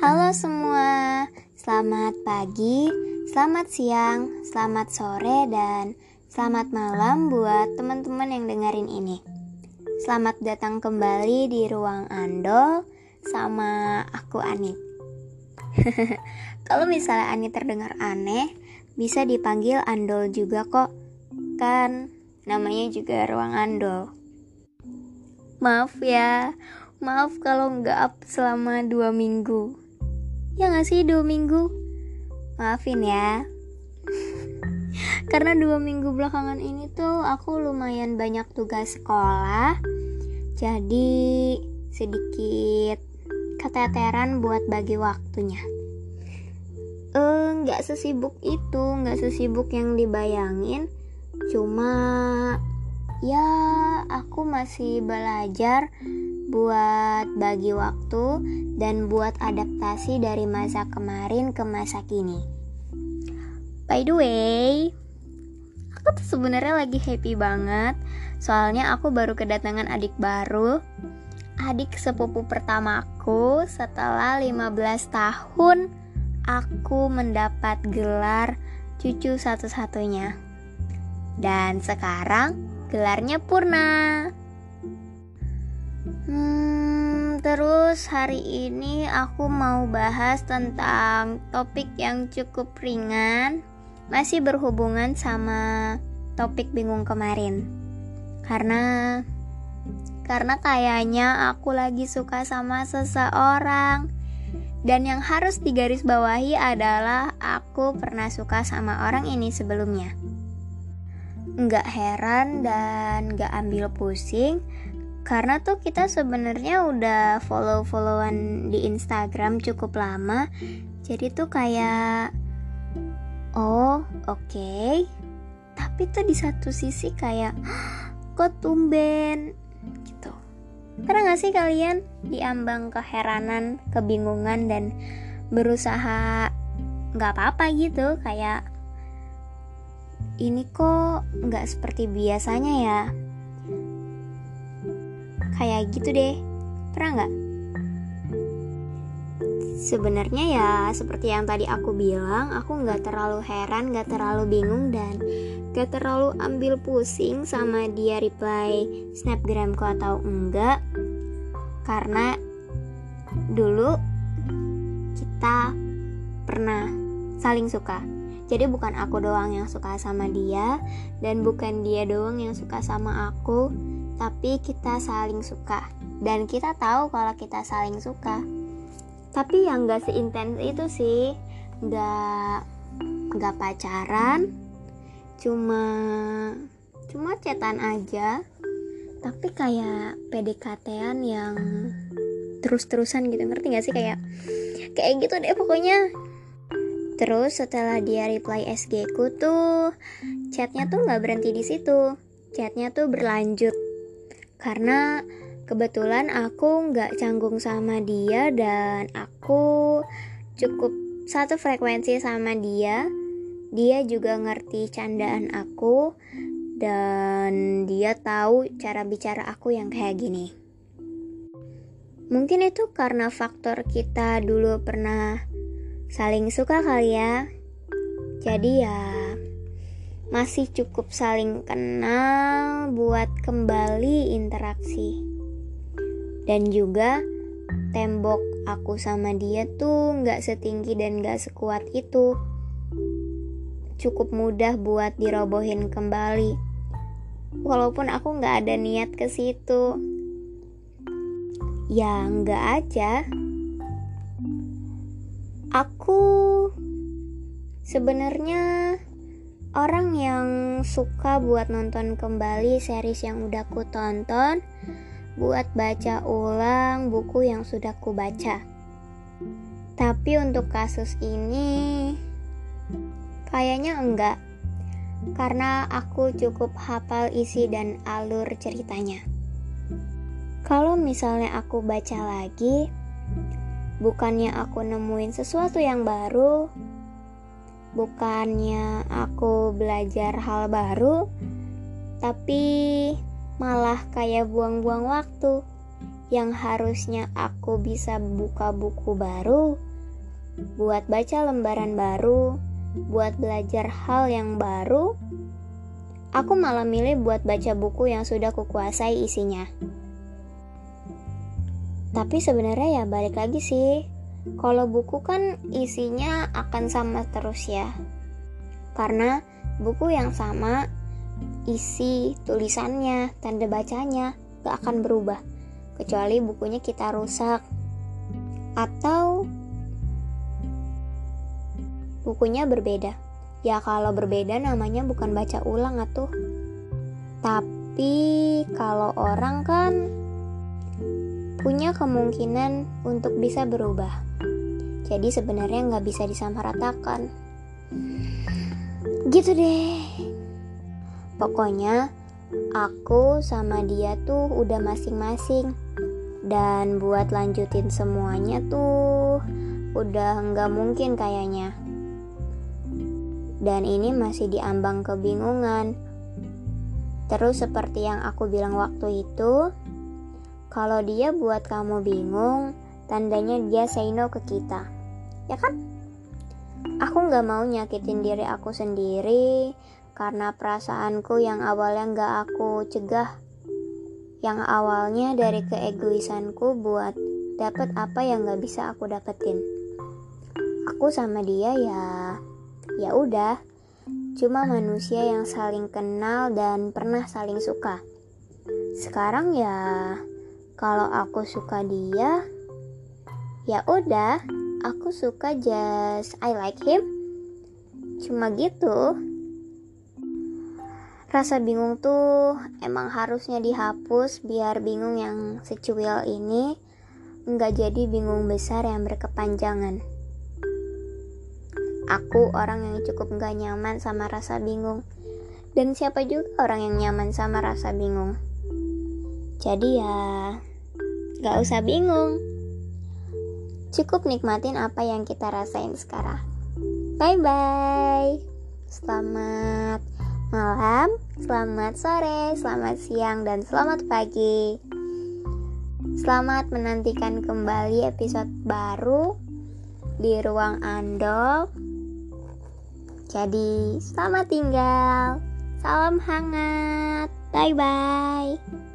Halo semua, selamat pagi, selamat siang, selamat sore, dan selamat malam buat teman-teman yang dengerin ini. Selamat datang kembali di ruang Andol sama aku Ani. Kalau misalnya Ani terdengar aneh, bisa dipanggil Andol juga kok. Kan namanya juga ruang Andol. Maaf ya, maaf kalau nggak up selama dua minggu. Ya gak sih dua minggu? Maafin ya. Karena dua minggu belakangan ini tuh aku lumayan banyak tugas sekolah. Jadi sedikit keteteran buat bagi waktunya. Eh nggak sesibuk itu nggak sesibuk yang dibayangin. Cuma ya aku masih belajar buat bagi waktu dan buat adaptasi dari masa kemarin ke masa kini. By the way, aku tuh sebenarnya lagi happy banget soalnya aku baru kedatangan adik baru. Adik sepupu pertamaku setelah 15 tahun aku mendapat gelar cucu satu-satunya. Dan sekarang gelarnya Purna. Terus hari ini aku mau bahas tentang topik yang cukup ringan, masih berhubungan sama topik bingung kemarin. Karena karena kayaknya aku lagi suka sama seseorang. Dan yang harus digarisbawahi adalah aku pernah suka sama orang ini sebelumnya. Nggak heran dan nggak ambil pusing karena tuh kita sebenarnya udah follow-followan di Instagram cukup lama. Jadi tuh kayak oh oke. Okay. tapi tuh di satu sisi kayak kok tumben? Gitu. Pernah gak sih kalian diambang keheranan kebingungan dan berusaha nggak apa-apa gitu? Kayak ini kok nggak seperti biasanya ya kayak gitu deh. Pernah nggak? Sebenarnya ya seperti yang tadi aku bilang aku nggak terlalu heran nggak terlalu bingung dan gak terlalu ambil pusing sama dia reply snapgramku atau enggak. Karena dulu kita pernah saling suka. Jadi bukan aku doang yang suka sama dia dan bukan dia doang yang suka sama aku tapi kita saling suka. Dan kita tahu kalau kita saling suka. Tapi yang gak seintens itu sih gak gak pacaran cuma cuma cetan aja. Tapi kayak PDKT-an yang terus-terusan gitu. Ngerti gak sih? Kayak kayak gitu deh pokoknya. Terus setelah dia reply SG ku tuh chatnya tuh nggak berhenti di situ. Chatnya tuh berlanjut karena kebetulan aku nggak canggung sama dia dan aku cukup satu frekuensi sama dia. Dia juga ngerti candaan aku dan dia tahu cara bicara aku yang kayak gini. Mungkin itu karena faktor kita dulu pernah saling suka kali ya. Jadi ya masih cukup saling kenal buat kembali interaksi. Dan juga tembok aku sama dia tuh nggak setinggi dan nggak sekuat itu. Cukup mudah buat dirobohin kembali. Walaupun aku nggak ada niat ke situ. Ya nggak aja. Aku sebenarnya orang yang suka buat nonton kembali series yang udah ku tonton, buat baca ulang buku yang sudah ku baca. Tapi untuk kasus ini kayaknya enggak. Karena aku cukup hafal isi dan alur ceritanya. Kalau misalnya aku baca lagi, bukannya aku nemuin sesuatu yang baru, bukannya aku belajar hal baru, tapi malah kayak buang-buang waktu. Yang harusnya aku bisa buka buku baru, buat baca lembaran baru, buat belajar hal yang baru, aku malah milih buat baca buku yang sudah kukuasai isinya. Tapi sebenarnya ya balik lagi sih, kalau buku kan isinya akan sama terus ya. Karena buku yang sama, isi tulisannya, tanda bacanya gak akan berubah. Kecuali bukunya kita rusak. Atau bukunya berbeda. Ya kalau berbeda namanya bukan baca ulang atuh. Tapi kalau orang kan punya kemungkinan untuk bisa berubah. Jadi sebenarnya nggak bisa disamaratakan. Gitu deh. Pokoknya aku sama dia tuh udah masing-masing. Dan buat lanjutin semuanya tuh udah nggak mungkin kayaknya. Dan ini masih diambang kebingungan. Terus seperti yang aku bilang waktu itu, kalau dia buat kamu bingung, tandanya dia say no ke kita. Ya kan? Aku gak mau nyakitin diri aku sendiri karena perasaanku yang awalnya gak aku cegah. Yang awalnya dari keegoisanku buat dapat apa yang gak bisa aku dapetin. Aku sama dia ya, ya udah, cuma manusia yang saling kenal dan pernah saling suka. Sekarang ya kalau aku suka dia ya udah aku suka just I like him. Cuma gitu. Rasa bingung tuh emang harusnya dihapus biar bingung yang secuil ini. Nggak jadi bingung besar yang berkepanjangan. Aku orang yang cukup nggak nyaman sama rasa bingung. Dan siapa juga orang yang nyaman sama rasa bingung. Jadi ya Gak usah bingung. Cukup nikmatin apa yang kita rasain sekarang. Bye bye. Selamat malam, selamat sore, selamat siang, dan selamat pagi. Selamat menantikan kembali episode baru di ruang Andol. Jadi, selamat tinggal. Salam hangat. Bye bye.